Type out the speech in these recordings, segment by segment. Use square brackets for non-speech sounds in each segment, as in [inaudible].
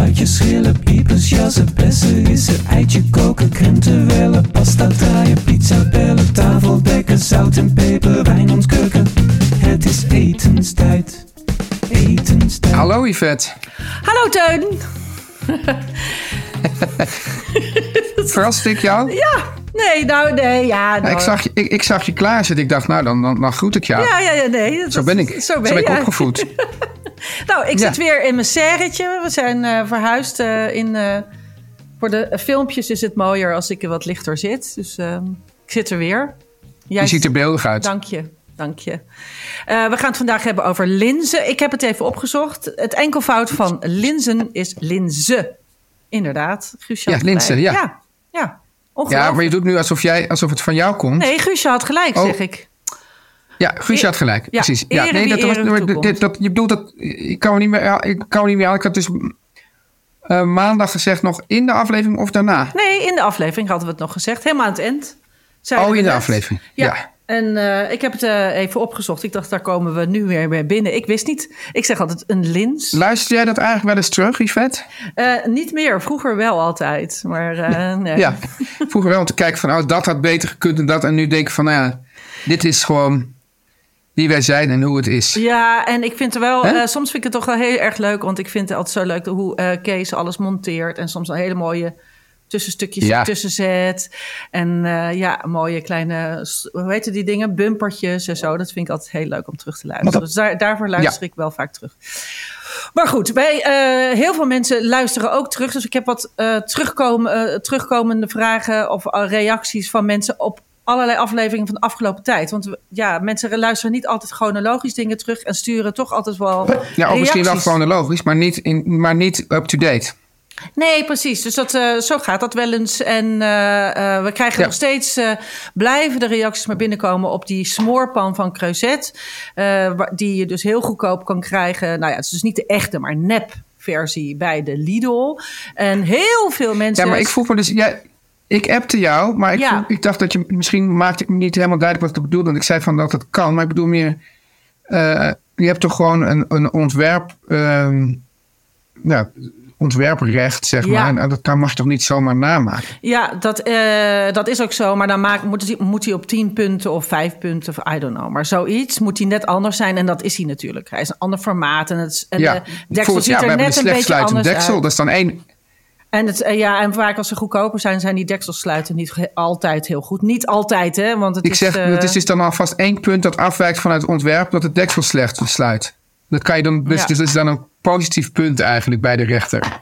Dopen, spuitjes, schillen, piepers, jassen, bessen, rissen, eitje koken, krenten wellen, pasta draaien, pizza bellen, tafel dekken, zout en peper, wijn ontkurken. Het is etenstijd, etenstijd. Hallo Yvette. Hallo Teun. [laughs] Verrast ik jou? Ja, nee, nou nee, ja. Nou, ik, zag je, ik, ik zag je klaarzitten. Ik dacht, nou, dan, dan, dan groet ik jou. Ja, ja, ja, nee. dat- Zo ben ik. Zo ben, ik jij. opgevoed. [laughs] Nou, ik Ja. zit weer in mijn serretje. We zijn eh, verhuisd eh, in... eh, voor de filmpjes is het mooier als ik er wat lichter zit. Dus ehm, ik zit er weer. Jij Je ziet er beeldig uit. Dank je, dank je. We gaan het vandaag hebben over linzen. Ik heb het even opgezocht. Het enkelvoud van linzen is linze. Inderdaad. Guusje Ja, linzen, ja. Ja, ja. Ja, maar je doet nu alsof, jij, alsof het van jou komt. Nee, Guusje had gelijk, Oh. zeg ik. Ja, Guusje had gelijk. Ja, precies. Ja, nee, dat was, dit, dat, je bedoelt dat. Ik kan me niet meer, ik kan me niet meer aan. Ik had dus eh, maandag gezegd nog in de aflevering of daarna. Nee, in de aflevering hadden we het nog gezegd. Helemaal aan het eind. Oh, in de net. aflevering. Ja. Ja. En eh, ik heb het eh, even opgezocht. Ik dacht, daar komen we nu weer mee binnen. Ik wist niet. Ik zeg altijd een lins. Luister jij dat eigenlijk wel eens terug, Yvette? Niet meer. Vroeger wel altijd. Maar nee. Ja. Vroeger wel om te kijken van, oh, dat had beter gekund en dat. En nu denk ik van, nou ja, dit is gewoon wie wij zijn en hoe het is. Ja, en ik vind er wel, eh, soms vind ik het toch wel heel erg leuk, want ik vind het altijd zo leuk hoe eh, Kees alles monteert en soms een hele mooie tussenstukjes Ja. tussen zet. En eh, ja, mooie kleine, hoe heet die dingen, bumpertjes en zo. Dat vind ik altijd heel leuk om terug te luisteren. Dus daar, daarvoor luister Ja. ik wel vaak terug. Maar goed, wij, heel veel mensen luisteren ook terug. Dus ik heb wat terugkomen, terugkomende vragen of reacties van mensen op allerlei afleveringen van de afgelopen tijd. Want ja, mensen luisteren niet altijd chronologisch dingen terug en sturen toch altijd wel. Ja, of misschien wel chronologisch, maar niet, in, maar niet up-to-date. Nee, precies. Dus dat, eh, zo gaat dat wel eens. En eh, eh, we krijgen Ja. nog steeds blijven de reacties maar binnenkomen op die smoorpan van Creuset. die je dus heel goedkoop kan krijgen. Nou ja, het is dus niet de echte, maar nep versie bij de Lidl. En heel veel mensen. Ja, maar ik vroeg me dus... Jij, ik appte jou, maar ik, Ja. ik dacht dat je... Misschien maakte ik me niet helemaal duidelijk wat ik bedoelde. Want ik zei van dat het kan, maar ik bedoel meer... eh, je hebt toch gewoon een, een ontwerp... nou, ontwerprecht, zeg Ja. maar. En dat kan, mag je toch niet zomaar namaken? Ja, dat, eh, dat is ook zo. Maar dan maakt, moet, hij, moet hij op 10 punten of 5 punten of I don't know. Maar zoiets moet hij net anders zijn. En dat is hij natuurlijk. Hij is een ander formaat. En, het, is- en ja, de deksel Bijvoorbeeld, ziet ja, er net een beetje sluitend anders deksel. uit. Dat is dan één... En, het, eh, ja, en vaak als ze goedkoper zijn, zijn die dekselsluiten niet altijd heel goed. Niet altijd, hè? Want het Ik is, zeg, eh, het is dus dan alvast één punt dat afwijkt vanuit het ontwerp... dat het deksel slecht sluit. Dat kan je dan... Dus, Ja. dus dat is dan een positief punt eigenlijk bij de rechter. [laughs]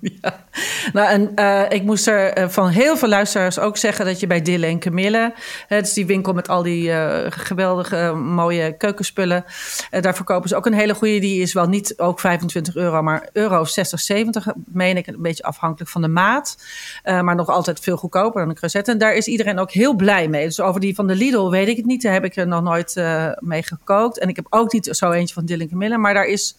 [laughs] [laughs] Nou, en eh, ik moest er eh, van heel veel luisteraars ook zeggen dat je bij Dille en Camille, het is die winkel met al die eh, geweldige mooie keukenspullen, daar verkopen ze ook een hele goede. Die is wel niet ook 25 euro, maar euro 60, 70, meen ik, een beetje afhankelijk van de maat. Maar nog altijd veel goedkoper dan een crozet. En daar is iedereen ook heel blij mee. Dus over die van de Lidl weet ik het niet. Daar heb ik er nog nooit mee gekookt. En ik heb ook niet zo eentje van Dille en Camille, maar daar is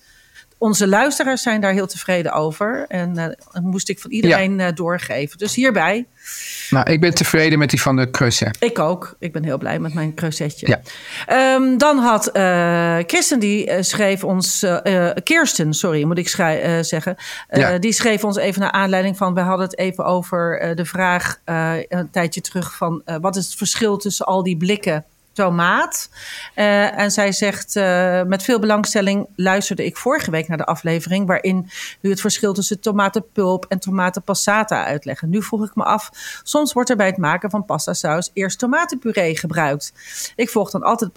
onze luisteraars zijn daar heel tevreden over. En eh, dat moest ik van iedereen eh, doorgeven. Dus hierbij, Nou, ik ben tevreden met die van de Creuset. ik ook. Ik ben heel blij met mijn creuzetje. Ja. Ehm, dan had eh Kirsten, die eh, schreef ons... eh, eh, Kirsten, sorry, moet ik schrij- eh, zeggen. Eh, Ja. Die schreef ons even naar aanleiding van... We hadden het even over eh, de vraag eh, een tijdje terug van... eh, wat is het verschil tussen al die blikken tomaat. Eh, en zij zegt, eh, met veel belangstelling luisterde ik vorige week naar de aflevering... waarin u het verschil tussen tomatenpulp en tomatenpassata uitleggen. Nu vroeg ik me af, soms wordt er bij het maken van pasta saus eerst tomatenpuree gebruikt. Ik volg dan altijd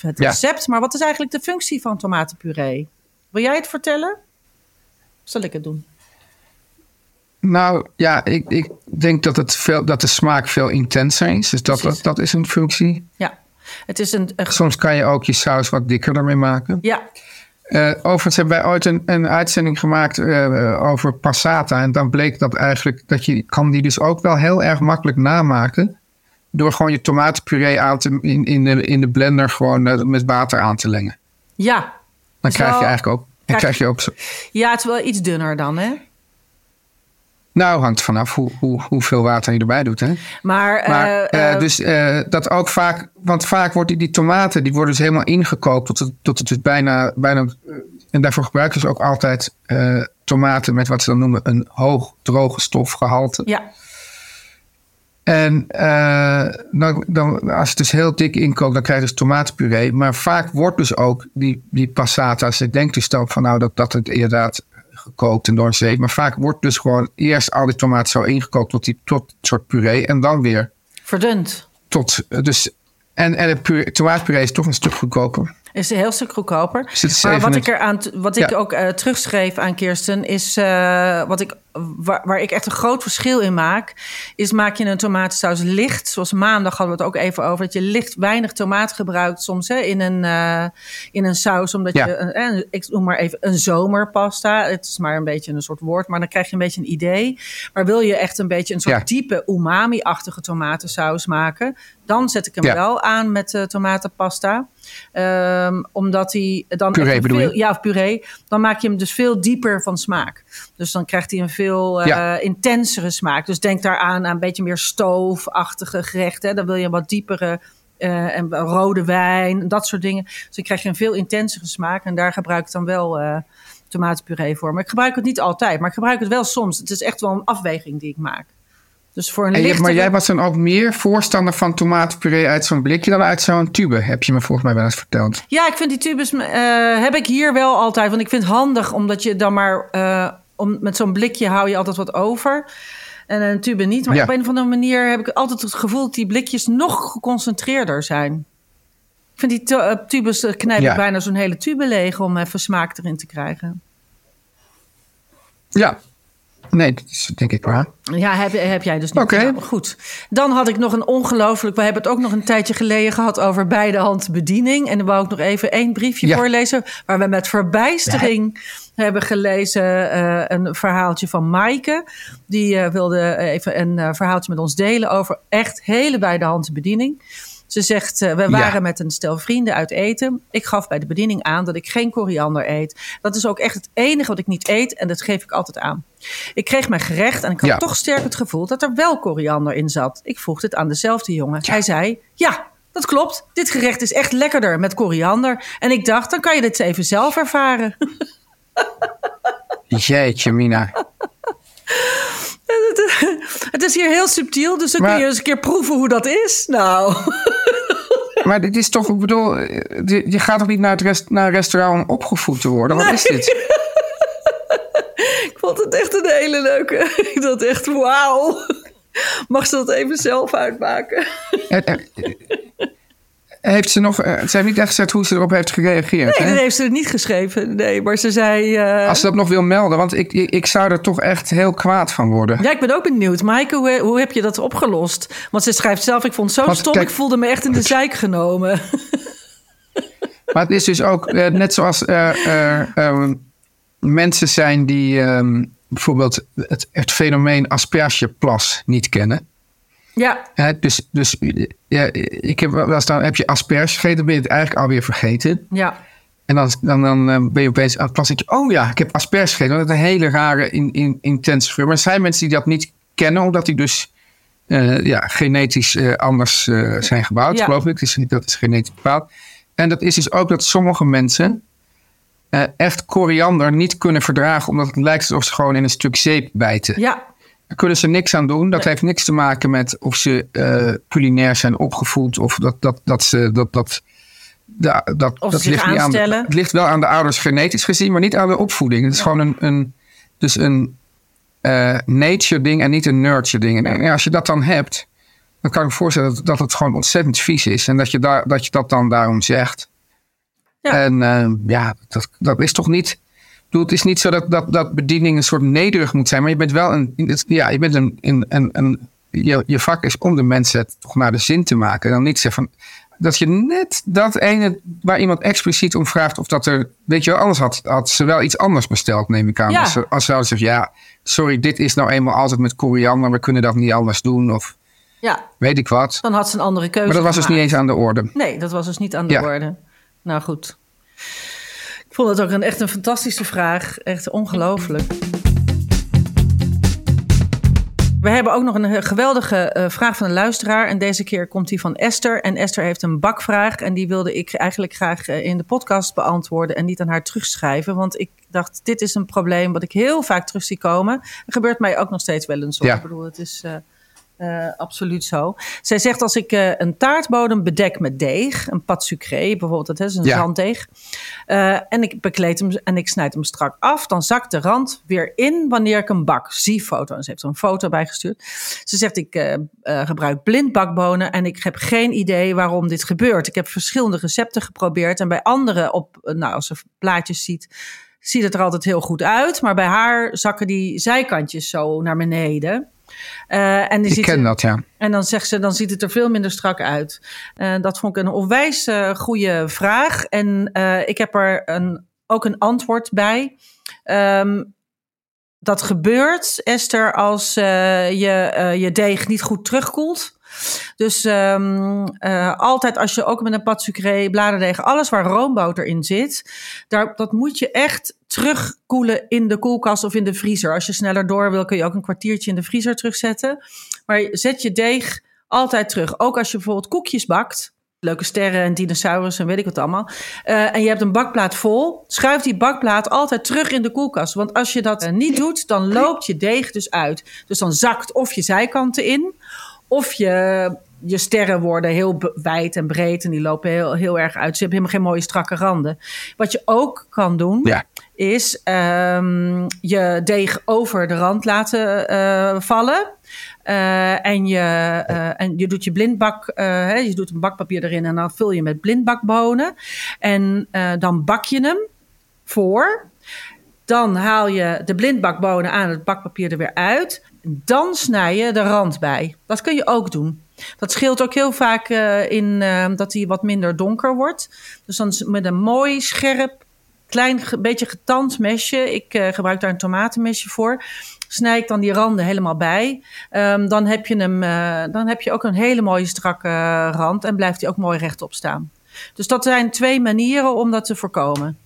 het Ja. recept, maar wat is eigenlijk de functie van tomatenpuree? Wil jij het vertellen? Zal ik het doen? Nou ja, ik, ik denk dat, het veel, dat de smaak veel intenser is. Dus dat, dat is een functie. Ja, het is een... een- Soms kan je ook je saus wat dikker ermee maken. ja, Eh, overigens hebben wij ooit een, een uitzending gemaakt eh, over passata. En dan bleek dat eigenlijk dat je kan die dus ook wel heel erg makkelijk namaken. Door gewoon je tomatenpuree aan te, in, in, de, in de blender gewoon eh, met water aan te lengen. ja. Dan krijg je eigenlijk ook. Dan krijg je ook zo, Ja, het is wel iets dunner dan, hè? Nou, hangt vanaf hoe, hoe, hoeveel water je erbij doet. Hè? Maar, Maar eh, eh, eh, dus dat ook vaak, want vaak worden die tomaten, die worden dus helemaal ingekookt tot het, tot het dus bijna, bijna, en daarvoor gebruiken ze ook altijd tomaten met wat ze dan noemen een hoog droge stofgehalte. ja, En dan, dan, als het dus heel dik inkookt, dan krijg je dus tomatenpuree. Maar vaak wordt dus ook die, die passata's, ik denk dus dan van nou dat, dat het inderdaad gekookt en door een zeep. Maar vaak wordt dus gewoon eerst al die tomaten zo ingekookt tot, die, tot een soort puree. En dan weer verdund. tot, eh, dus, en, en het puree, tomaatpuree is toch een stuk goedkoper. Is een heel stuk goedkoper. Maar wat ik, er aan, wat ik Ja. ook eh, terugschreef aan Kirsten is eh, wat ik, waar, waar ik echt een groot verschil in maak, is maak je een tomatensaus licht. Zoals maandag hadden we het ook even over dat je licht weinig tomaat gebruikt soms hè, in, een, eh, in een saus, omdat Ja. je ik noem maar even een zomerpasta. Het is maar een beetje een soort woord, maar dan krijg je een beetje een idee. Maar wil je echt een beetje een soort Ja. diepe umami-achtige tomatensaus maken, dan zet ik hem Ja. wel aan met eh, tomatenpasta. Ehm, omdat hij dan. Puree je? Ja, of puree. Dan maak je hem dus veel dieper van smaak. Dus dan krijgt hij een veel eh, Ja. intensere smaak. Dus denk daaraan aan een beetje meer stoofachtige gerechten. Dan wil je een wat diepere. eh, en rode wijn, dat soort dingen. Dus dan krijg je een veel intensere smaak. En daar gebruik ik dan wel tomatenpuree voor. Maar ik gebruik het niet altijd, maar ik gebruik het wel soms. Het is echt wel een afweging die ik maak. Dus voor een je, lichtere... maar jij was dan ook meer voorstander van tomatenpuree uit zo'n blikje dan uit zo'n tube, heb je me volgens mij wel eens verteld. Ja, ik vind die tubes eh, heb ik hier wel altijd. Want ik vind het handig omdat je dan maar eh, om, met zo'n blikje hou je altijd wat over. En een tube niet. Maar Ja. op een of andere manier heb ik altijd het gevoel dat die blikjes nog geconcentreerder zijn. Ik vind die eh, tubes knijp Ja. ik bijna zo'n hele tube leeg om even smaak erin te krijgen. Ja. Nee, dat is denk ik waar. Ja, heb, heb jij dus niet. Oké. Nou, goed. Dan had ik nog een ongelooflijk... We hebben het ook nog een tijdje geleden gehad over beide hand bediening. En dan wou ik nog even één briefje Ja. voorlezen... waar we met verbijstering hebben gelezen... eh, een verhaaltje van Maaike. Die eh, wilde even een eh, verhaaltje met ons delen... over echt hele beide hand bediening. Ze zegt, eh, we Ja. waren met een stel vrienden uit eten. Ik gaf bij de bediening aan dat ik geen koriander eet. Dat is ook echt het enige wat ik niet eet en dat geef ik altijd aan. Ik kreeg mijn gerecht en ik had Ja. toch sterk het gevoel dat er wel koriander in zat. Ik vroeg dit aan dezelfde jongen. Hij zei, ja, dat klopt. Dit gerecht is echt lekkerder met koriander. En ik dacht, dan kan je dit even zelf ervaren. [laughs] Jeetje, Mina. Het is hier heel subtiel, dus dan Maar- kun je eens een keer proeven hoe dat is. Nou, [laughs] Maar dit is toch, ik bedoel, je je gaat toch niet naar het rest, naar een restaurant om opgevoed te worden? Wat is dit? [laughs] ik vond het echt een hele leuke. Ik dacht echt, wauw. Mag ze dat even zelf uitmaken? Heeft ze nog, eh, ze heeft niet echt gezegd hoe ze erop heeft gereageerd. Nee, hè? dat heeft ze niet geschreven. Nee, maar ze zei... eh, Als ze dat nog wil melden, want ik, ik, zou er toch echt heel kwaad van worden. Ja, ik ben ook benieuwd. Maaike, hoe, hoe heb je dat opgelost? Want ze schrijft zelf, ik vond het zo Want stom, kijk- ik voelde me echt in de zijk genomen. [laughs] Maar het is dus ook eh, net zoals ehm, mensen zijn die ehm, bijvoorbeeld het, het fenomeen aspergeplas niet kennen. Ja, dus dus ja, ik heb wel eens dan heb je asperge gegeten, dan ben je het eigenlijk alweer vergeten. ja, En dan, dan, dan eh, ben je opeens aan het plassen. oh ja, ik heb asperge gegeten. Dat is een hele rare, in, in, intense geur. Maar er zijn mensen die dat niet kennen, omdat die dus eh, ja, genetisch eh, anders zijn gebouwd, Ja. geloof ik. Dus dat is genetisch bepaald. En dat is dus ook dat sommige mensen echt koriander niet kunnen verdragen, omdat het lijkt alsof ze gewoon in een stuk zeep bijten. ja, Daar kunnen ze niks aan doen. Dat heeft niks te maken met of ze eh, culinair zijn opgevoed of dat, dat, dat ze dat. dat da- dat, Of dat zich ligt niet aan het ligt wel aan de ouders genetisch gezien, maar niet aan de opvoeding. Het is gewoon een, een, dus een eh, nature ding en niet een nurture ding. En ja, als je dat dan hebt, dan kan ik me voorstellen dat, dat het gewoon ontzettend vies is. En dat je, daar, dat, je dat dan daarom zegt. Ja. En eh, ja, dat, dat is toch niet. Bedoel, het is niet zo dat, dat, dat bediening een soort nederig moet zijn. Maar je bent wel een. Ja, je bent een. een, een, een je, je vak is om de mensen toch naar de zin te maken. En dan niet zeggen van. Dat je net dat ene waar iemand expliciet om vraagt of dat er. Weet je wel, anders had, had ze wel iets anders besteld, neem ik aan. Ja. Als ze, als ze gezegd, ja, sorry, dit is nou eenmaal altijd met koriander. We kunnen dat niet anders doen. Of Ja, weet ik wat. dan had ze een andere keuze Maar dat was dus niet eens aan de orde. Nee, dat was dus niet aan de Ja. orde. Nou goed. Ik vond het ook een, echt een fantastische vraag. Echt ongelooflijk. We hebben ook nog een eh, geweldige eh, vraag van een luisteraar. En deze keer komt die van Esther. En Esther heeft een bakvraag. En die wilde ik eigenlijk graag eh, in de podcast beantwoorden. En niet aan haar terugschrijven. Want ik dacht, dit is een probleem wat ik heel vaak terug zie komen. Er gebeurt mij ook nog steeds wel eens. Ja. Ik bedoel, het is... eh, absoluut zo. Zij zegt als ik eh, een taartbodem bedek met deeg, een pâte sucré bijvoorbeeld, dat is een Ja. zanddeeg, eh, en ik bekleed hem en ik snijd hem strak af, dan zakt de rand weer in wanneer ik hem bak. Zie foto. En ze heeft er een foto bij gestuurd. Ze zegt ik gebruik blindbakbonen en ik heb geen idee waarom dit gebeurt. Ik heb verschillende recepten geprobeerd en bij anderen op, nou als ze plaatjes ziet, ziet het er altijd heel goed uit, maar bij haar zakken die zijkantjes zo naar beneden. Eh, en die Ik ziet ken dat, ja. en dan zegt ze, dan ziet het er veel minder strak uit. Eh, dat vond ik een onwijs eh, goede vraag. En ik heb er een, ook een antwoord bij. Ehm, dat gebeurt, Esther, als je je deeg niet goed terugkoelt. Dus ehm, eh, altijd als je ook met een pâte sucré, bladerdeeg, alles waar roomboter in zit, daar, dat moet je echt terugkoelen in de koelkast of in de vriezer. Als je sneller door wil, kun je ook een kwartiertje in de vriezer terugzetten. Maar zet je deeg altijd terug. Ook als je bijvoorbeeld koekjes bakt. Leuke sterren en dinosaurus en weet ik wat allemaal. Eh, en je hebt een bakplaat vol. Schuif die bakplaat altijd terug in de koelkast. Want als je dat eh, niet doet, dan loopt je deeg dus uit. Dus dan zakt of je zijkanten in. Of je, je sterren worden heel wijd en breed. En die lopen heel, heel erg uit. Ze hebben helemaal geen mooie strakke randen. Wat je ook kan doen, Ja. is ehm, je deeg over de rand laten eh, vallen. Eh, en, je, eh, en je doet je blindbak, hè, je doet een bakpapier erin en dan vul je met blindbakbonen. En dan bak je hem voor. Dan haal je de blindbakbonen aan het bakpapier er weer uit. Dan snij je de rand bij. Dat kun je ook doen. Dat scheelt ook heel vaak eh, in eh, dat hij wat minder donker wordt. Dus dan met een mooi scherp, klein, beetje getand mesje. Ik eh, gebruik daar een tomatenmesje voor. Snij ik dan die randen helemaal bij. Ehm, dan, heb je hem, dan heb je ook een hele mooie strakke rand. En blijft hij ook mooi rechtop staan. Dus dat zijn twee manieren om dat te voorkomen.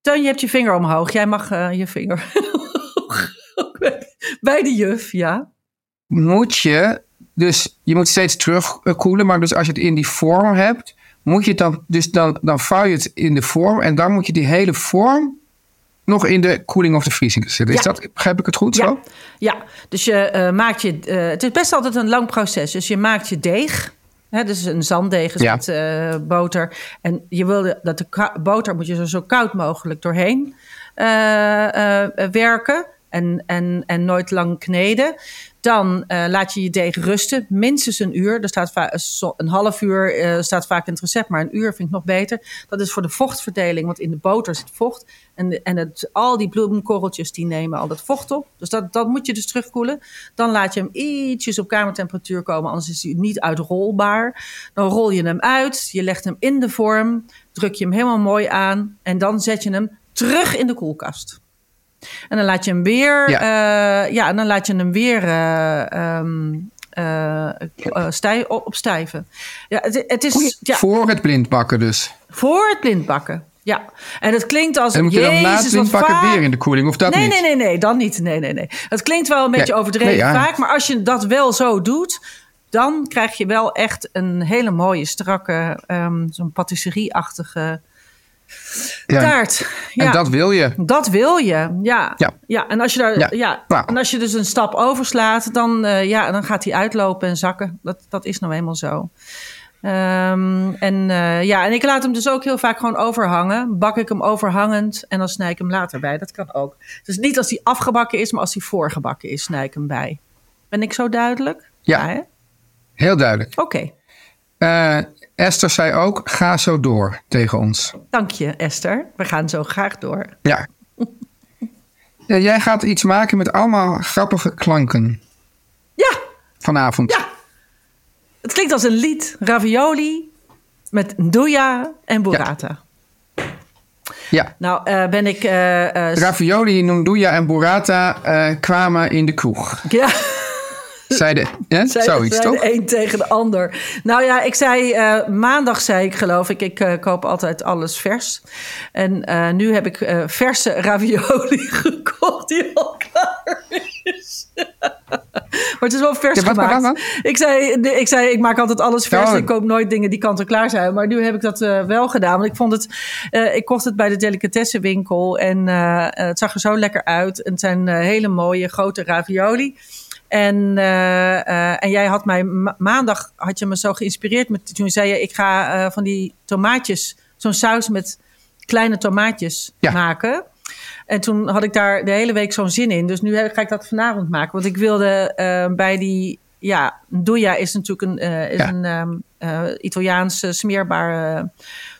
Teun, je hebt je vinger omhoog. Jij mag je vinger. [laughs] Ook bij- de juf, ja. Moet je, dus je moet steeds terugkoelen, maar dus als je het in die vorm hebt, moet je het dan, dus dan, dan vouw je het in de vorm en dan moet je die hele vorm nog in de koeling of de vriezing zetten. Is Ja. dat, begrijp ik het goed Ja, zo? ja. dus je eh, maakt je. eh, het is best altijd een lang proces. Dus je maakt je deeg. Hè, dus een zanddeeg is Ja. met eh, boter. En je wilde dat de boter moet je er zo koud mogelijk doorheen werken. En, en, en nooit lang kneden. Dan eh, laat je je deeg rusten, minstens een uur. Er staat een half uur eh, staat vaak in het recept, maar een uur vind ik nog beter. Dat is voor de vochtverdeling, want in de boter zit vocht. En, en het, al die bloemkorreltjes die nemen al dat vocht op. Dus dat, dat moet je dus terugkoelen. Dan laat je hem ietsjes op kamertemperatuur komen, anders is hij niet uitrolbaar. Dan rol je hem uit, je legt hem in de vorm, druk je hem helemaal mooi aan. En dan zet je hem terug in de koelkast. En dan laat je hem weer, Ja. ja, ja en dan laat je hem weer eh, eh, eh, stij, op, opstijven. Ja, het, het is ja, Voor het blindbakken dus. voor het blindbakken. Ja, en het klinkt als En moet je dan na het blindbakken weer in de koeling of dat nee, niet? nee, nee, nee, dan niet. Nee, nee, nee. Het klinkt wel een beetje Ja, overdreven nee, ja. vaak, maar als je dat wel zo doet, dan krijg je wel echt een hele mooie, strakke, ehm, zo'n patisserie-achtige Ja. Taart. Ja. En dat wil je. Dat wil je, ja. Ja. en, als je daar, Ja. ja. Nou. en als je dus een stap overslaat, dan, eh, ja, dan gaat hij uitlopen en zakken. Dat, dat is nou eenmaal zo. Ehm, en, eh, ja, en ik laat hem dus ook heel vaak gewoon overhangen. Bak ik hem overhangend en dan snij ik hem later bij. Dat kan ook. Dus niet als hij afgebakken is, maar als hij voorgebakken is, snij ik hem bij. Ben ik zo duidelijk? Ja. hè? Heel duidelijk. Oké, Eh, Esther zei ook, ga zo door tegen ons. dank je Esther. We gaan zo graag door. Ja. [laughs] Ja, jij gaat iets maken met allemaal grappige klanken Ja, vanavond. Ja. Het klinkt als een lied. Ravioli met nduja en burrata. Ja. Nou, eh, ben ik... eh, eh, Ravioli, nunduja en burrata kwamen in de kroeg. ja, Zeiden, zei, [laughs] zoiets toch? de een tegen de ander. Nou ja, ik zei... eh, maandag zei ik geloof ik... Ik eh, koop altijd alles vers. En eh, nu heb ik verse ravioli [laughs] gekocht die al klaar is. [laughs] maar het is wel vers Ja, wat- wat gemaakt. Ik zei, de- ik zei, ik maak altijd alles vers. Oh. Ik koop nooit dingen die kant en klaar zijn. Maar nu heb ik dat wel gedaan. Want ik vond het, ik kocht het bij de delicatessenwinkel. En het zag er zo lekker uit. En het zijn hele mooie grote ravioli. En, eh, eh, en jij had mij ma- maandag had je me zo geïnspireerd. Met, toen zei je, ik ga eh, van die tomaatjes, zo'n saus met kleine tomaatjes Ja. maken. En toen had ik daar de hele week zo'n zin in. Dus nu ga ik dat vanavond maken. Want ik wilde bij die... Ja, Nduja is natuurlijk een, is Ja. een ehm, eh, Italiaanse smeerbare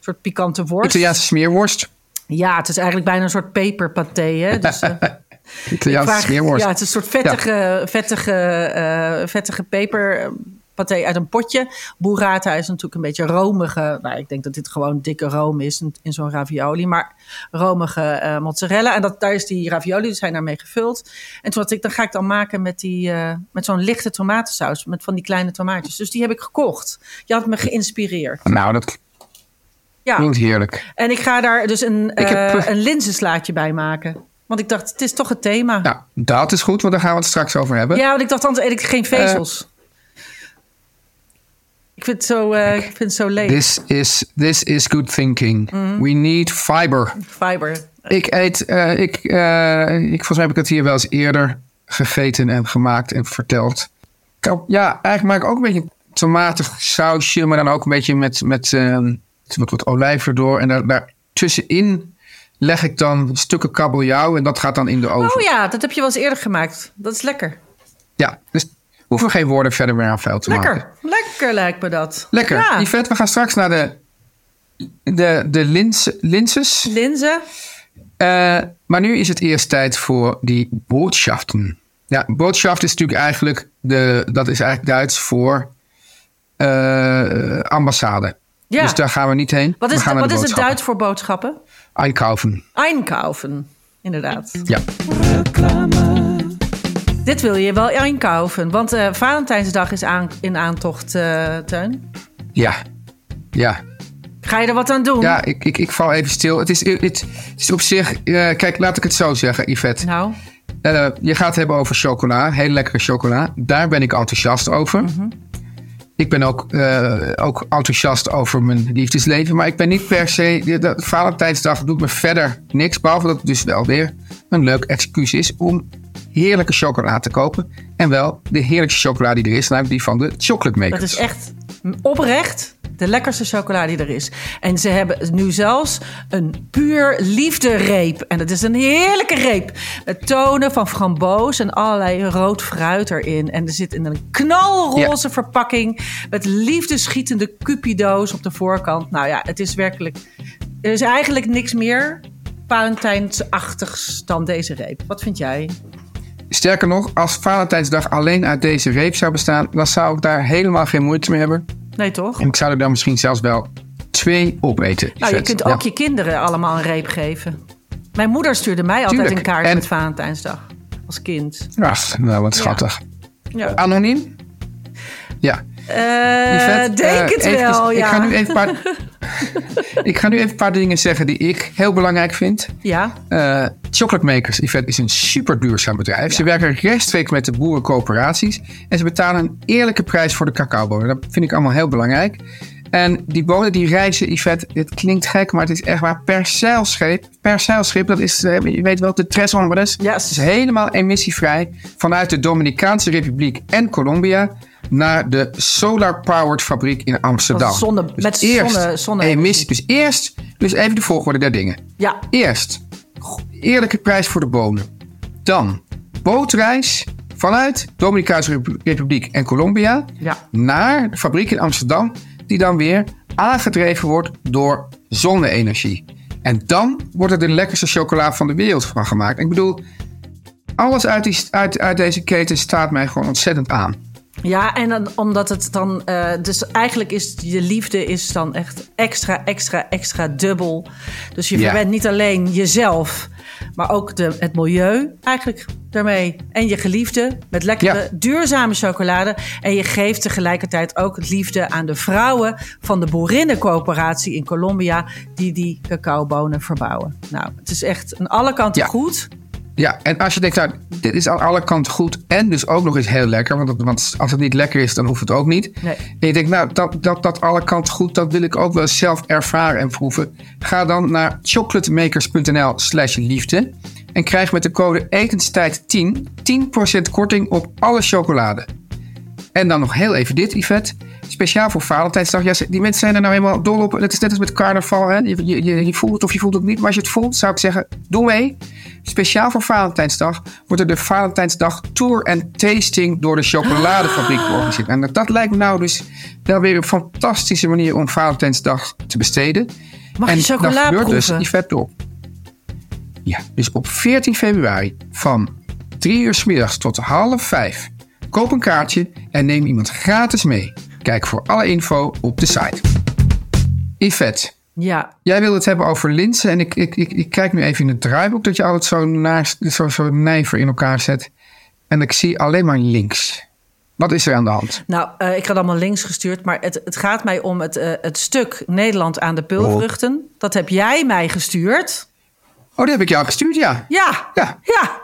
soort pikante worst. Italiaanse smeerworst. Ja, het is eigenlijk bijna een soort peperpaté. Hè? Dus, [laughs] Italiaanse vraag- smeerworst. Ja, het is een soort vettige, vettige, eh, vettige peperpaté uit een potje. Burrata is natuurlijk een beetje romige. Nou, ik denk dat dit gewoon dikke room is in, in zo'n ravioli. Maar romige eh, mozzarella. En dat, daar is die ravioli, dus zijn daarmee gevuld. En toen had ik, dan ga ik dan maken met, die, eh, met zo'n lichte tomatensaus. Met van die kleine tomaatjes. Dus die heb ik gekocht. Je had me geïnspireerd. Nou, dat Ja. klinkt heerlijk. En ik ga daar dus een, Ik heb- eh, een linzenslaatje bij maken. Want ik dacht, het is toch het thema. Nou, dat is goed, want daar gaan we het straks over hebben. Ja, want ik dacht, anders eet ik geen vezels. ik vind het zo, eh, ik vind het zo leeg. This is, this is good thinking. Mhm. We need fiber. Fiber. Ik eet, eh, ik, eh, ik, volgens mij heb ik het hier wel eens eerder gegeten en gemaakt en verteld. Ja, eigenlijk maak ik ook een beetje tomatig sausje, maar dan ook een beetje met, met eh, wat, wat olijf erdoor. En daar, daar tussenin leg ik dan stukken kabeljauw en dat gaat dan in de oven. Oh ja, dat heb je wel eens eerder gemaakt. Dat is lekker. Ja, dus hoeven geen woorden verder meer aan vuil te maken. Lekker. Lekker lijkt me dat. Lekker. Ja. Yvette, we gaan straks naar de, de, de lins, linses. Linzen. Eh, maar nu is het eerst tijd voor die boodschaften. Ja, boodschap is natuurlijk eigenlijk, de, dat is eigenlijk Duits voor eh, ambassade. Ja. Dus daar gaan we niet heen. Wat we is, wat is het boodschappen. Duits voor boodschappen? Einkaufen. Einkaufen. Inderdaad. Ja. Dit wil je wel einkaufen. Want eh, Valentijnsdag is aan, in aantocht, eh Teun. Ja. Ja. Ga je er wat aan doen? Ja, ik, ik, ik val even stil. Het is, het, is op zich... eh, kijk, laat ik het zo zeggen, Yvette. Nou, Eh, je gaat het hebben over chocola. Heel lekkere chocola. Daar ben ik enthousiast over. Mhm. Ik ben ook, eh, ook enthousiast over mijn liefdesleven. Maar ik ben niet per se... De, Valentijnsdag doet me verder niks. Behalve dat het dus wel weer een leuk excuus is... om heerlijke chocola te kopen. En wel de heerlijkste chocola die er is. Namelijk die van de chocolate makers. dat is echt oprecht de lekkerste chocola die er is. En ze hebben nu zelfs een puur liefdereep. En dat is een heerlijke reep. Met tonen van framboos en allerlei rood fruit erin. En er zit in een knalroze verpakking... met liefdeschietende cupido's op de voorkant. Nou ja, het is werkelijk... Er is eigenlijk niks meer Valentijnsachtigs dan deze reep. Wat vind jij? Sterker nog, als Valentijnsdag alleen uit deze reep zou bestaan... dan zou ik daar helemaal geen moeite mee hebben. Nee, toch? En ik zou er dan misschien zelfs wel twee opeten. Nou, je kunt Ja. ook je kinderen allemaal een reep geven. Mijn moeder stuurde mij altijd Tuurlijk. een kaart En- met Valentijnsdag. Als kind. Ach, nou wat schattig. Ja. Anoniem? Ja. Yvette, denk eh, het wel, ja. Ik ga, nu even een paar, [laughs] ik ga nu even een paar dingen zeggen die ik heel belangrijk vind. Ja, Eh Chocolate Makers Yvette is een super duurzaam bedrijf. Ze werken rechtstreeks met de boerencoöperaties. En ze betalen een eerlijke prijs voor de cacaobonen. Dat vind ik allemaal heel belangrijk. En die bonen die reizen, Yvette, het klinkt gek, maar het is echt waar per zeilschip. Per zeilschip, dat is, je weet wel, de Tres Hombres. Ja. Het is helemaal emissievrij vanuit de Dominicaanse Republiek en Colombia naar de Solar Powered fabriek in Amsterdam. Zonne- dus met eerst zonne- zonne- emissie. Dus eerst, dus even de volgorde der dingen. Ja, Eerst eerlijke prijs voor de bonen. Dan bootreis vanuit Dominicaanse Repu- Republiek en Colombia Ja. naar de fabriek in Amsterdam, die dan weer aangedreven wordt door zonne-energie. En dan wordt er de lekkerste chocola van de wereld van gemaakt. Ik bedoel, alles uit, die, uit, uit deze keten staat mij gewoon ontzettend aan. Ja, en dan, omdat het dan... eh, dus eigenlijk is je liefde is dan echt extra, extra, extra dubbel. Dus je Ja. verwendt niet alleen jezelf... maar ook de, het milieu eigenlijk daarmee. En je geliefde met lekkere, Ja. duurzame chocolade. En je geeft tegelijkertijd ook het liefde aan de vrouwen... van de boerinnencoöperatie in Colombia... die die cacaobonen verbouwen. Nou, het is echt aan alle kanten Ja. goed. Ja, en als je denkt, nou, dit is aan alle kanten goed en dus ook nog eens heel lekker. Want, want als het niet lekker is, dan hoeft het ook niet. Nee. En je denkt, nou, dat, dat, dat alle kanten goed, dat wil ik ook wel zelf ervaren en proeven. Ga dan naar chocolatemakers.nl slash liefde. En krijg met de code etenstijd10 10% korting op alle chocolade. En dan nog heel even dit, Yvette. Speciaal voor Valentijnsdag. Ja, die mensen zijn er nou helemaal dol op. Het is net als met carnaval. Hè? Je, je, je, voelt het of je voelt het niet. Maar als je het voelt, zou ik zeggen, doe mee. Speciaal voor Valentijnsdag wordt er de Valentijnsdag Tour en Tasting door de chocoladefabriek georganiseerd. En dat lijkt me nou dus wel weer een fantastische manier om Valentijnsdag te besteden. Mag en je chocola dat gebeurt dus, proeven? Yvette, door. Ja, dus op 14 februari van 3 uur 's middags tot half 5. Koop een kaartje en neem iemand gratis mee. Kijk voor alle info op de site. Yvette, Ja, jij wilde het hebben over linzen. En ik, ik, ik, ik kijk nu even in het draaiboek dat je altijd zo, naast, zo, zo nijver in elkaar zet. En ik zie alleen maar links. Wat is er aan de hand? Nou, eh, ik had allemaal links gestuurd, maar het, het gaat mij om het, eh, het stuk Nederland aan de pulvruchten. Dat heb jij mij gestuurd. Oh, die heb ik jou gestuurd, ja. Ja, Ja, ja.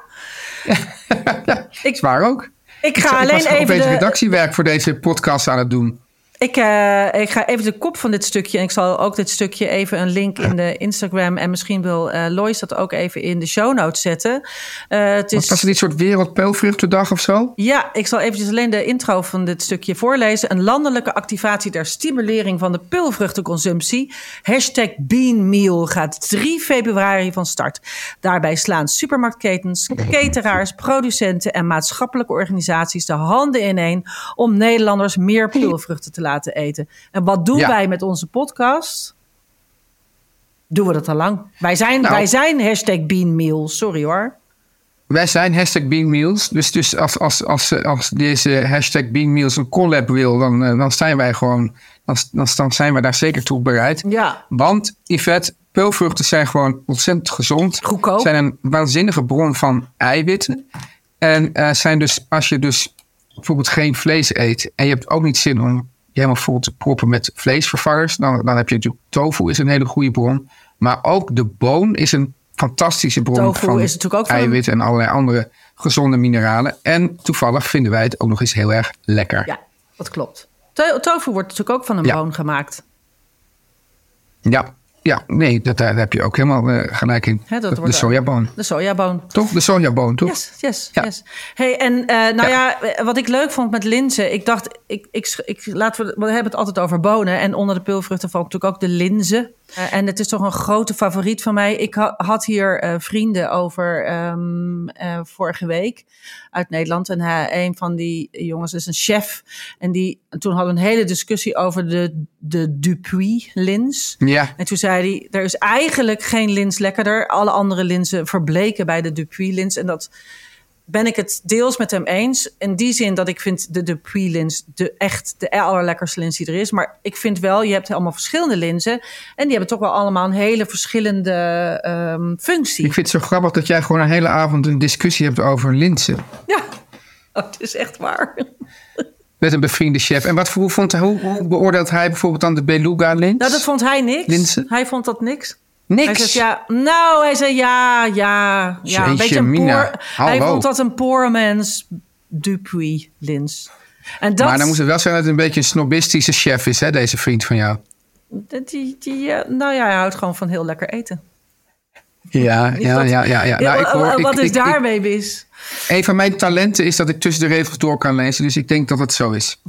[laughs] ik waar ook. Ik ga ik alleen was even opeens de, redactiewerk voor deze podcast aan het doen. Ik, eh, ik ga even de kop van dit stukje. En ik zal ook dit stukje even een link in de Instagram. En misschien wil eh Lois dat ook even in de show notes zetten. Eh, het is, was dit soort wereldpeulvruchtendag of zo? Ja, ik zal eventjes alleen de intro van dit stukje voorlezen. Een landelijke activatie ter stimulering van de pulvruchtenconsumptie. Hashtag Beanmeal gaat 3 februari van start. Daarbij slaan supermarktketens, cateraars, producenten en maatschappelijke organisaties de handen ineen om Nederlanders meer pulvruchten te laten eten. En wat doen Ja. wij met onze podcast? Doen we dat al lang? Wij zijn, Nou. wij zijn hashtag Beanmeal. Sorry hoor. Wij zijn hashtag Beanmeals. Dus, dus als, als, als, als deze hashtag Beanmeals een collab wil, dan, eh, dan zijn wij gewoon. Dan, dan, dan zijn wij daar zeker toe bereid. Ja. Want, Yvette, peulvruchten zijn gewoon ontzettend gezond. Goedkoop. Zijn een waanzinnige bron van eiwitten. En eh, zijn dus, als je dus bijvoorbeeld geen vlees eet. en je hebt ook niet zin om je helemaal vol te proppen met vleesvervangers. dan, dan heb je natuurlijk tofu, is een hele goede bron. Maar ook de boon is een fantastische bron Tofu van is natuurlijk ook van- eiwit en allerlei andere gezonde mineralen. En toevallig vinden wij het ook nog eens heel erg lekker. Ja, dat klopt. To- tofu wordt natuurlijk ook van een Ja. boon gemaakt. Ja, ja nee, dat, daar heb je ook helemaal eh, gelijk in. Dat de, sojaboon. De sojaboon. Toch? De sojaboon, toch? Yes, yes, Ja. yes. Hey, en eh, nou Ja. ja. wat ik leuk vond met linzen, ik dacht, ik, ik, ik, laten we, we hebben het altijd over bonen en onder de peulvruchten valt natuurlijk ook de linzen. Eh, en het is toch een grote favoriet van mij. Ik ha- had hier eh, vrienden over ehm, eh, vorige week uit Nederland. En hij, een van die jongens is een chef. En die, en toen hadden we een hele discussie over de, de Dupuis-lins. Ja. En toen zei hij, er is eigenlijk geen lins lekkerder. Alle andere linzen verbleken bij de Dupuis-lins. En dat ben ik het deels met hem eens. In die zin dat ik vind de Dupuis-lins de, echt de allerlekkerste lins die er is. Maar ik vind wel, je hebt allemaal verschillende linzen. En die hebben toch wel allemaal een hele verschillende ehm, functie. Ik vind het zo grappig dat jij gewoon een hele avond een discussie hebt over linzen. Ja, [laughs] oh, het is echt waar. Met een bevriende chef. En wat hoe, vond, hij- hoe, hoe beoordeelt hij bijvoorbeeld dan de beluga-lins? Nou, dat vond hij niks. Linzen? Hij vond dat niks. Niks. Hij zegt ja, nou, hij zei ja, ja, ja. Een beetje een poor, hij vond dat een poor man's Dupuis lins. En dat, Maar dan moet het wel zijn dat het een beetje een snobistische chef is, hè, deze vriend van jou. die, die, eh, nou ja, hij houdt gewoon van heel lekker eten. Ja, ja, ja, ja. ja. Nou, ik hoor- wat is daarmee mis? Een van mijn talenten is dat ik tussen de regels door kan lezen. Dus ik denk dat het zo is.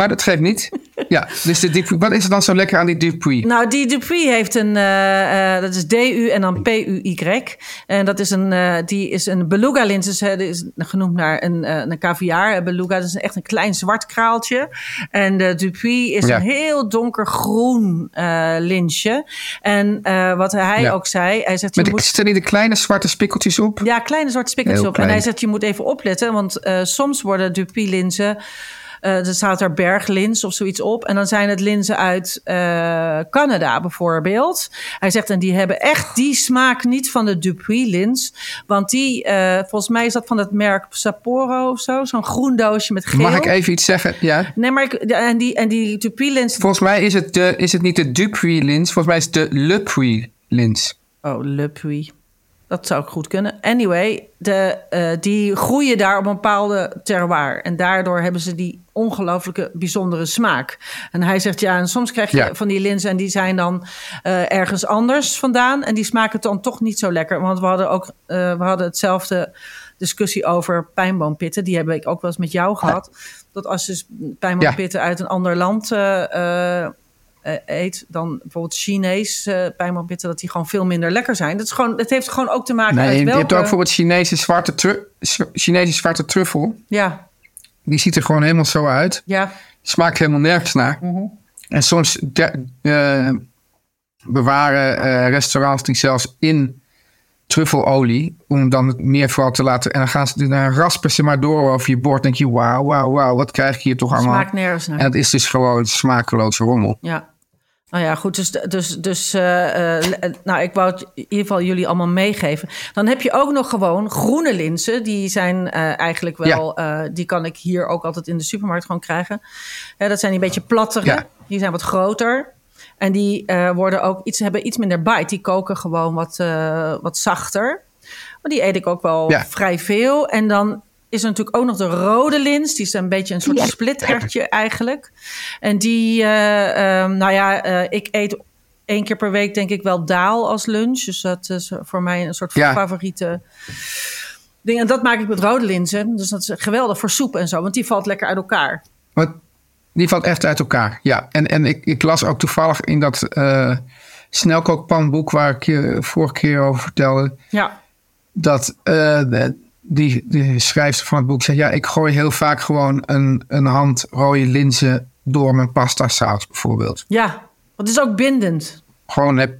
Maar dat geeft niet. [laughs] Ja, dus de wat is er dan zo lekker aan die Dupuis? Nou, die Dupuis heeft een, eh, eh, dat is D-U en dan P-U-Y. En dat is een, eh, die is een beluga lins, dus, die is genoemd naar een, eh, een caviar. Beluga, dat is echt een klein zwart kraaltje. En de Dupuis is Ja. een heel donkergroen linsje. En wat hij Ja. ook zei, hij zegt... je Met moet- zitten die de kleine zwarte spikkeltjes op? Ja, kleine zwarte spikkeltjes Heel op. En hij zegt, je moet even opletten, want soms worden Dupuis-linzen... eh, er staat er berglins of zoiets op. En dan zijn het linzen uit eh, Canada bijvoorbeeld. Hij zegt, en die hebben echt die smaak niet van de Dupuis-lins. Want die, eh, volgens mij is dat van het merk Sapporo of zo. Zo'n groen doosje met geel. Mag ik even iets zeggen? Ja. Nee, maar ik, en die, en die Dupuis-lins... Volgens mij is het, de, is het niet de Dupuis-lins. Volgens mij is het de Le Puy-lins. Oh, Le Puy. Dat zou ook goed kunnen. Anyway, de, eh, die groeien daar op een bepaalde terroir. En daardoor hebben ze die ongelooflijke bijzondere smaak. En hij zegt ja, en soms krijg je Ja. van die linzen... en die zijn dan eh, ergens anders vandaan. En die smaken dan toch niet zo lekker. Want we hadden ook eh, we hadden hetzelfde discussie over pijnboompitten. Die heb ik ook wel eens met jou gehad. Dat als je pijnboompitten uit een ander land... eh, eet dan bijvoorbeeld Chinees eh pijnboompitten, dat die gewoon veel minder lekker zijn. Dat is gewoon, het heeft gewoon ook te maken Nee, je welke... hebt ook bijvoorbeeld Chinese zwarte, tru- Chinese zwarte truffel. Ja, Die ziet er gewoon helemaal zo uit. ja, Smaakt helemaal nergens naar. Mhm. En soms de- eh, bewaren eh, restaurants die zelfs in truffelolie. Om dan het meer vooral te laten. En dan gaan ze dan raspen ze maar door over je bord. denk je, wauw, wauw, wauw. Wat krijg je hier toch allemaal? smaakt nergens naar. En het is dus gewoon smakeloze rommel. Ja. Nou ja, goed. Dus, dus, dus eh, eh, nou, ik wou het in ieder geval jullie allemaal meegeven. Dan heb je ook nog gewoon groene linzen. Die zijn eh, eigenlijk wel, eh, die kan ik hier ook altijd in de supermarkt gewoon krijgen. Dat zijn die een beetje plattere. Ja. Die zijn wat groter. En die eh, worden ook iets, hebben iets minder bite. Die koken gewoon wat, eh, wat zachter. Maar die eet ik ook wel Ja. vrij veel. En dan is er natuurlijk ook nog de rode lins. Die is een beetje een soort splittertje eigenlijk. En die, eh, ehm, nou ja, eh, ik eet één keer per week denk ik wel daal als lunch. Dus dat is voor mij een soort Ja. favoriete ding. En dat maak ik met rode linzen. Dus dat is geweldig voor soep en zo. Want die valt lekker uit elkaar. Want die valt echt uit elkaar. Ja, en, en ik, ik las ook toevallig in dat eh snelkookpanboek waar ik je vorige keer over vertelde. Ja, Dat de- die, die schrijfster van het boek zei: Ja, ik gooi heel vaak gewoon een, een hand rode linzen door mijn pasta saus, bijvoorbeeld. ja. Want het is ook bindend. Gewoon, heb,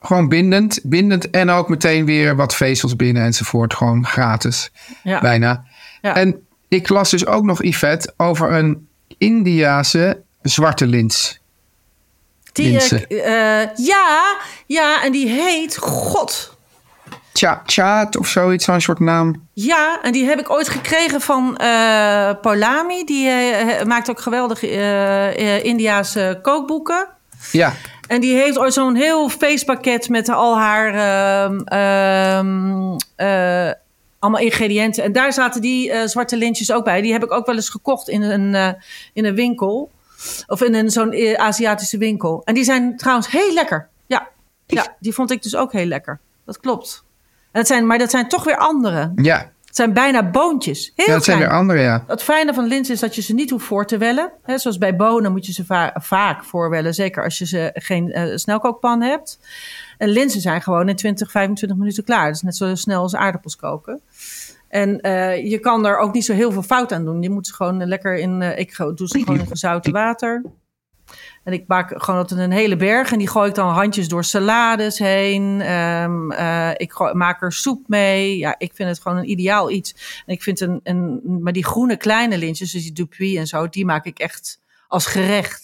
gewoon bindend, bindend en ook meteen weer wat vezels binnen enzovoort. Gewoon gratis, Ja. bijna. Ja. En ik las dus ook nog, Yvette, over een Indiase zwarte lins. Die, eh, eh, ja, ja, en die heet God. Tja, Tjaat of zoiets, zo'n soort naam. Ja, en die heb ik ooit gekregen van eh Paulami. Die eh, maakt ook geweldige eh, Indiaanse kookboeken. Ja, En die heeft ooit zo'n heel feestpakket met al haar ehm, ehm, eh, allemaal ingrediënten. En daar zaten die zwarte lintjes ook bij. Die heb ik ook wel eens gekocht in een, in een winkel. Of in een zo'n Aziatische winkel. En die zijn trouwens heel lekker. Ja. ja, die vond ik dus ook heel lekker. Dat klopt. Dat zijn, maar dat zijn toch weer andere. ja. Het zijn bijna boontjes. Heel ja dat zijn weer andere, ja. Het fijne van linzen is dat je ze niet hoeft voor te wellen. He, zoals bij bonen moet je ze va- vaak voorwellen. Zeker als je ze geen eh, snelkookpan hebt. En linzen zijn gewoon in 20, 25 minuten klaar. Dat is net zo snel als aardappels koken. En eh, je kan er ook niet zo heel veel fout aan doen. Je moet ze gewoon lekker in... eh, ik doe ze gewoon in gezouten water. En ik maak gewoon altijd een hele berg. En die gooi ik dan handjes door salades heen. Ehm, eh, ik maak er soep mee. Ja, ik vind het gewoon een ideaal iets. En ik vind een, een... Maar die groene kleine lintjes, dus die Dupuis en zo... die maak ik echt als gerecht.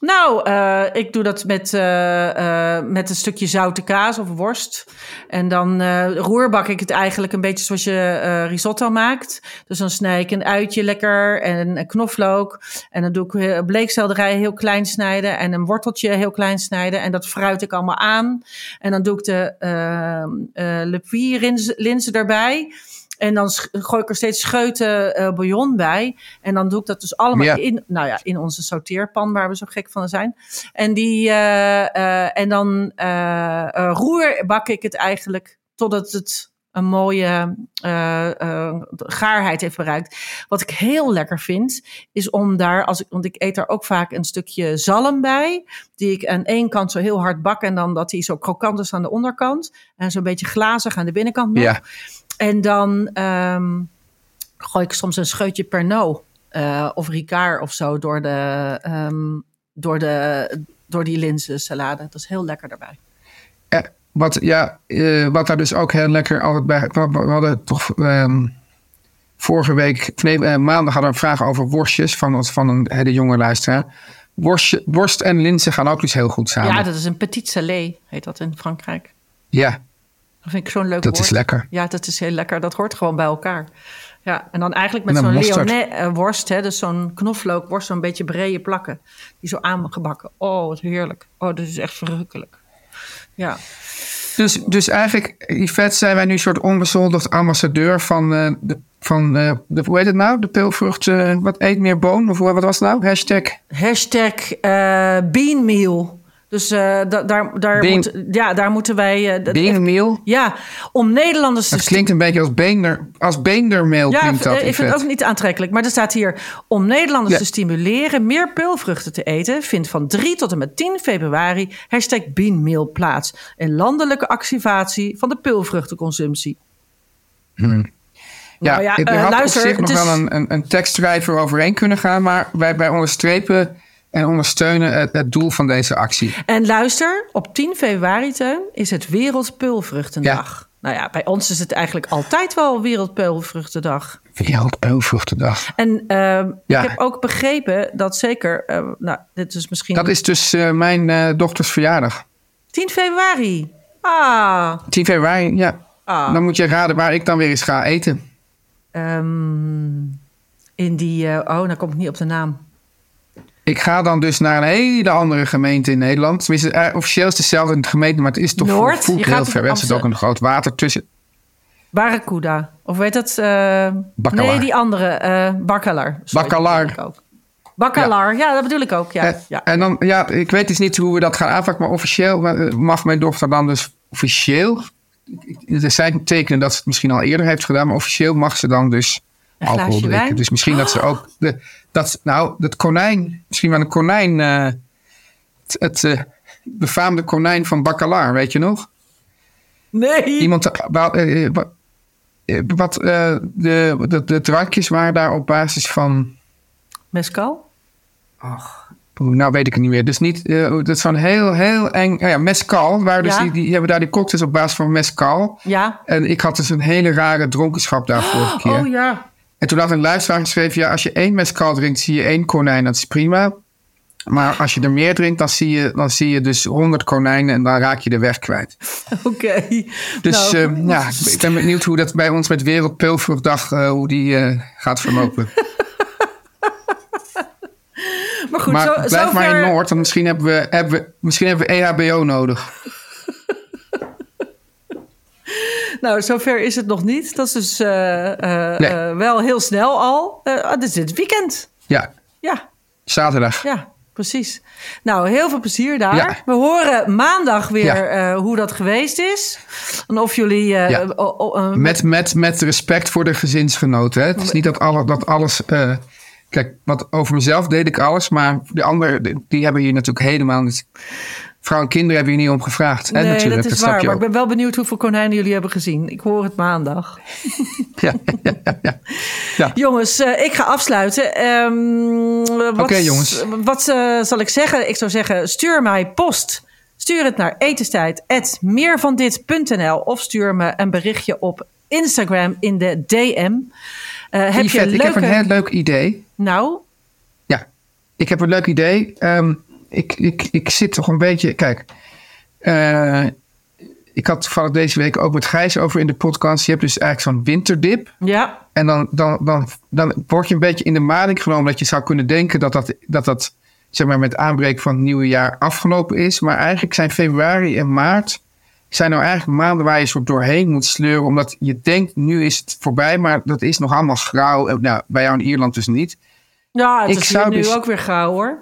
Nou, eh, ik doe dat met, eh, eh, met een stukje zoute kaas of worst. En dan roerbak ik het eigenlijk een beetje zoals je risotto maakt. Dus dan snij ik een uitje lekker en een knoflook. En dan doe ik bleekselderij heel klein snijden en een worteltje heel klein snijden. En dat fruit ik allemaal aan. En dan doe ik de uh, linzen erbij. En dan gooi ik er steeds scheuten eh, bouillon bij. En dan doe ik dat dus allemaal Ja. in, nou ja, in onze sauteerpan waar we zo gek van zijn. En, die, eh, eh, en dan roer bak ik het eigenlijk totdat het een mooie gaarheid heeft bereikt. Wat ik heel lekker vind, is om daar, als ik, want ik eet daar ook vaak een stukje zalm bij, die ik aan één kant zo heel hard bak en dan dat die zo krokant is aan de onderkant en zo'n beetje glazig aan de binnenkant nog. Ja. En dan ehm, gooi ik soms een scheutje Pernod eh, of Ricard of zo door, de, ehm, door, de, door die linzensalade. Dat is heel lekker daarbij. Eh, wat, ja, eh, wat daar dus ook heel lekker altijd bij... We, hadden toch ehm, vorige week... Nee, eh, maandag hadden we een vraag over worstjes van, van een hele jonge luisteraar. Worstje, worst en linzen gaan ook dus heel goed samen. Ja, dat is een petit salé, heet dat in Frankrijk. Ja, Dat vind ik zo'n leuk dat woord. is lekker. Ja, dat is heel lekker. Dat hoort gewoon bij elkaar. Ja, en dan eigenlijk met zo'n mosterd. Lyonnais eh, worst, hè, dus zo'n knoflookworst, zo'n beetje brede plakken. Die zo aangebakken. Oh, wat heerlijk. Oh, dat is echt verrukkelijk. Ja. Dus, dus eigenlijk, Yvette, zijn wij nu een soort onbezoldigd ambassadeur van, eh, de, van eh, de, hoe heet het nou? De peulvrucht, wat eet meer boon? Of wat was het nou? Hashtag Hashtag beanmeal. Dus eh, da- daar, daar, moet, ja, daar moeten wij... eh, beenmeel. Ja, om Nederlanders te Het klinkt een beetje als, beender, als beendermeel Ja, klinkt dat, ik vind het ook niet aantrekkelijk. Maar er staat hier: om Nederlanders Ja. te stimuleren meer peulvruchten te eten, vindt van 3 tot en met 10 februari hashtag Beanmeal plaats. Een landelijke activatie van de peulvruchtenconsumptie. Ja, Nou ja, eh, had luister, op zich nog is- wel een, een, een tekstschrijver overheen kunnen gaan, maar wij, wij onderstrepen en ondersteunen het, het doel van deze actie. En luister, op 10 februari, Teun, is het Wereldpeulvruchtendag. Nou ja, bij ons is het eigenlijk altijd wel Wereldpeulvruchtendag. Wereldpeulvruchtendag. En Ja. ik heb ook begrepen dat zeker, eh, nou, dit is misschien Dat is dus eh, mijn eh, dochters verjaardag. 10 februari. Ah, 10 februari, ja. Ah. Dan moet je raden waar ik dan weer eens ga eten. Ehm, in die. eh, oh, dan kom ik niet op de naam. Ik ga dan dus naar een hele andere gemeente in Nederland. Tenminste, eh, officieel is het dezelfde gemeente, maar het is toch Noord? voelt heel ver weg. Er zit ook een groot water tussen. Barracuda. Of weet dat? eh Bacalar. nee, die andere. eh Bacalar. Sorry, Bacalar. dat bedoel ik ook. Bacalar, ja. dat bedoel ik ook. Ja, Eh, ja. En dan, ja, ik weet dus niet hoe we dat gaan aanpakken, maar officieel eh, mag mijn dochter dan dus officieel. Er zijn tekenen dat ze het misschien al eerder heeft gedaan, maar officieel mag ze dan dus Een alcohol glaasje drinken. wijn? Dus misschien dat ze ook. De, dat, nou, dat konijn, misschien wel een konijn. eh, het het eh, befaamde konijn van Bacalar, weet je nog? Nee. Iemand. eh, wat wat de, de, de drankjes waren daar op basis van. Mescal? Oeh, nou weet ik het niet meer. Dus niet, eh, dat is zo'n heel, heel eng. Oh ja, mescal. Waar dus Ja. die, die hebben daar die cocktails op basis van mescal. Ja. En ik had dus een hele rare dronkenschap daar vorige keer. Oh ja. En toen had een luisteraar geschreven: ja, als je één mescal drinkt, zie je één konijn. Dat is prima. Maar als je er meer drinkt, dan zie je, dan zie je dus honderd konijnen en dan raak je de weg kwijt. [laughs] Oké. Dus Nou, eh, ja, ik ben benieuwd hoe dat bij ons met Wereldpeulvruchtdag, eh hoe die eh, gaat verlopen. [laughs] maar goed, maar zo, blijf maar in zover- Noord, want misschien hebben we, hebben misschien hebben we EHBO nodig. [laughs] Nou, zover is het nog niet. Dat is dus eh, eh, Nee. eh, wel heel snel al. Eh ah, dit is het weekend. Ja, Ja, zaterdag. Ja, precies. Nou, heel veel plezier daar. Ja. We horen maandag weer Ja. hoe dat geweest is. En of jullie... Ja. Met, met, met respect voor de gezinsgenoten. Hè? Het is niet dat, alle, dat alles. kijk, wat over mezelf deed ik alles, maar de anderen, die hebben hier natuurlijk helemaal niet. Vrouw en kinderen hebben hier niet om gevraagd. Hè, nee, natuurlijk, dat is waar. je Maar ik ben wel benieuwd hoeveel konijnen jullie hebben gezien. Ik hoor het maandag. [laughs] Ja, ja, ja, ja. Ja. Jongens, eh, ik ga afsluiten. Ehm, wat- Oké, jongens. Wat eh, zal ik zeggen? Ik zou zeggen, stuur mij post. Stuur het naar etenstijd.meervandit.nl of stuur me een berichtje op Instagram in de DM. Eh, heb je leuke... ik heb een heel leuk idee. Nou, Ja, ik heb een leuk idee. Ehm, ik, ik, ik zit toch een beetje. Kijk, eh, ik had toevallig deze week ook met Gijs over in de podcast. Je hebt dus eigenlijk zo'n winterdip. ja, En dan, dan, dan, dan word je een beetje in de maling genomen dat je zou kunnen denken dat dat, dat, dat zeg maar, met aanbreken van het nieuwe jaar afgelopen is. Maar eigenlijk zijn februari en maart zijn nou eigenlijk maanden waar je soort doorheen moet sleuren. Omdat je denkt, nu is het voorbij. Maar dat is nog allemaal grauw. Nou, bij jou in Ierland dus niet. Ja, het Ik is zou nu dus- ook weer gauw hoor.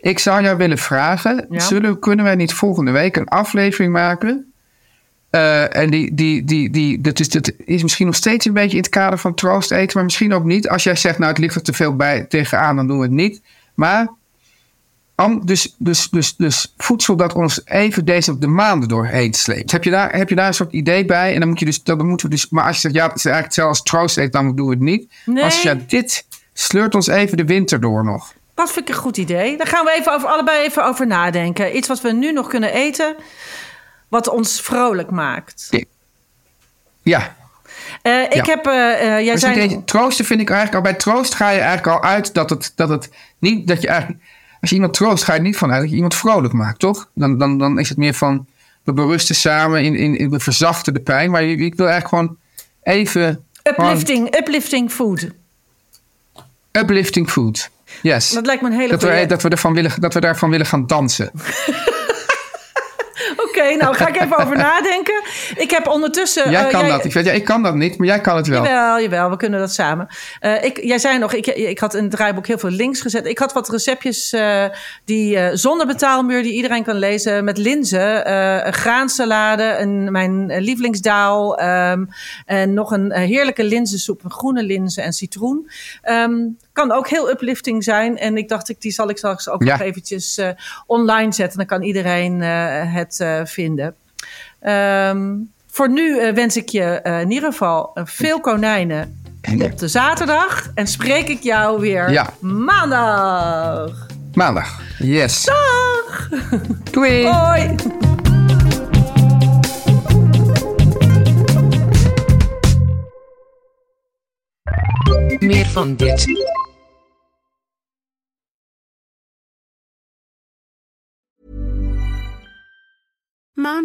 Ik zou jou willen vragen, Ja. zullen, kunnen wij niet volgende week een aflevering maken? Eh, en die, die, die, die, dat, is, dat is misschien nog steeds een beetje in het kader van troost eten, maar misschien ook niet. Als jij zegt, nou het ligt er te veel bij tegenaan, dan doen we het niet. Maar am- dus, dus, dus, dus voedsel dat ons even deze de maanden doorheen sleept. Heb je, daar, heb je daar een soort idee bij? En dan moet je dus, dan moeten we dus, maar als je zegt, ja, het is eigenlijk als troost eten, dan doen we het niet. Nee. Als je dit sleurt ons even de winter door nog. Dat vind ik een goed idee. Daar gaan we even over, allebei even over nadenken. Iets wat we nu nog kunnen eten, wat ons vrolijk maakt. Ja, Eh, ik Ja. heb, eh, jij Dus zei... troosten vind ik eigenlijk al bij troost ga je eigenlijk al uit dat het, dat het niet dat je eigenlijk als je iemand troost ga je er niet vanuit dat je iemand vrolijk maakt, toch? Dan, dan, dan is het meer van we berusten samen in, in, in we verzachten de pijn, maar ik wil eigenlijk gewoon even gewoon Uplifting, uplifting food. uplifting food. Yes. Dat lijkt me een hele Dat goede... we, dat, we ervan willen, dat we daarvan willen gaan dansen. [laughs] Oké, nou ga ik even over nadenken. Ik heb ondertussen... Jij eh, kan dat. Ik, weet, ja, ik kan dat niet, maar jij kan het wel. Jawel, jawel, we kunnen dat samen. Eh, ik, jij zei nog, ik, ik had in het draaiboek heel veel links gezet. Ik had wat receptjes eh, die zonder betaalmuur, die iedereen kan lezen, met linzen. graansalade, een, mijn lievelingsdaal. ehm, en nog een heerlijke linzensoep, groene linzen en citroen. Ehm, kan ook heel uplifting zijn. En ik dacht, ik, die zal ik straks ook Ja. nog eventjes eh, online zetten. Dan kan iedereen eh, het eh, vinden. Ehm, voor nu wens ik je in ieder geval veel konijnen op de zaterdag. En spreek ik jou weer Ja. maandag. Maandag. Yes. Dag! Doei. [laughs] Hoi! Meer van dit.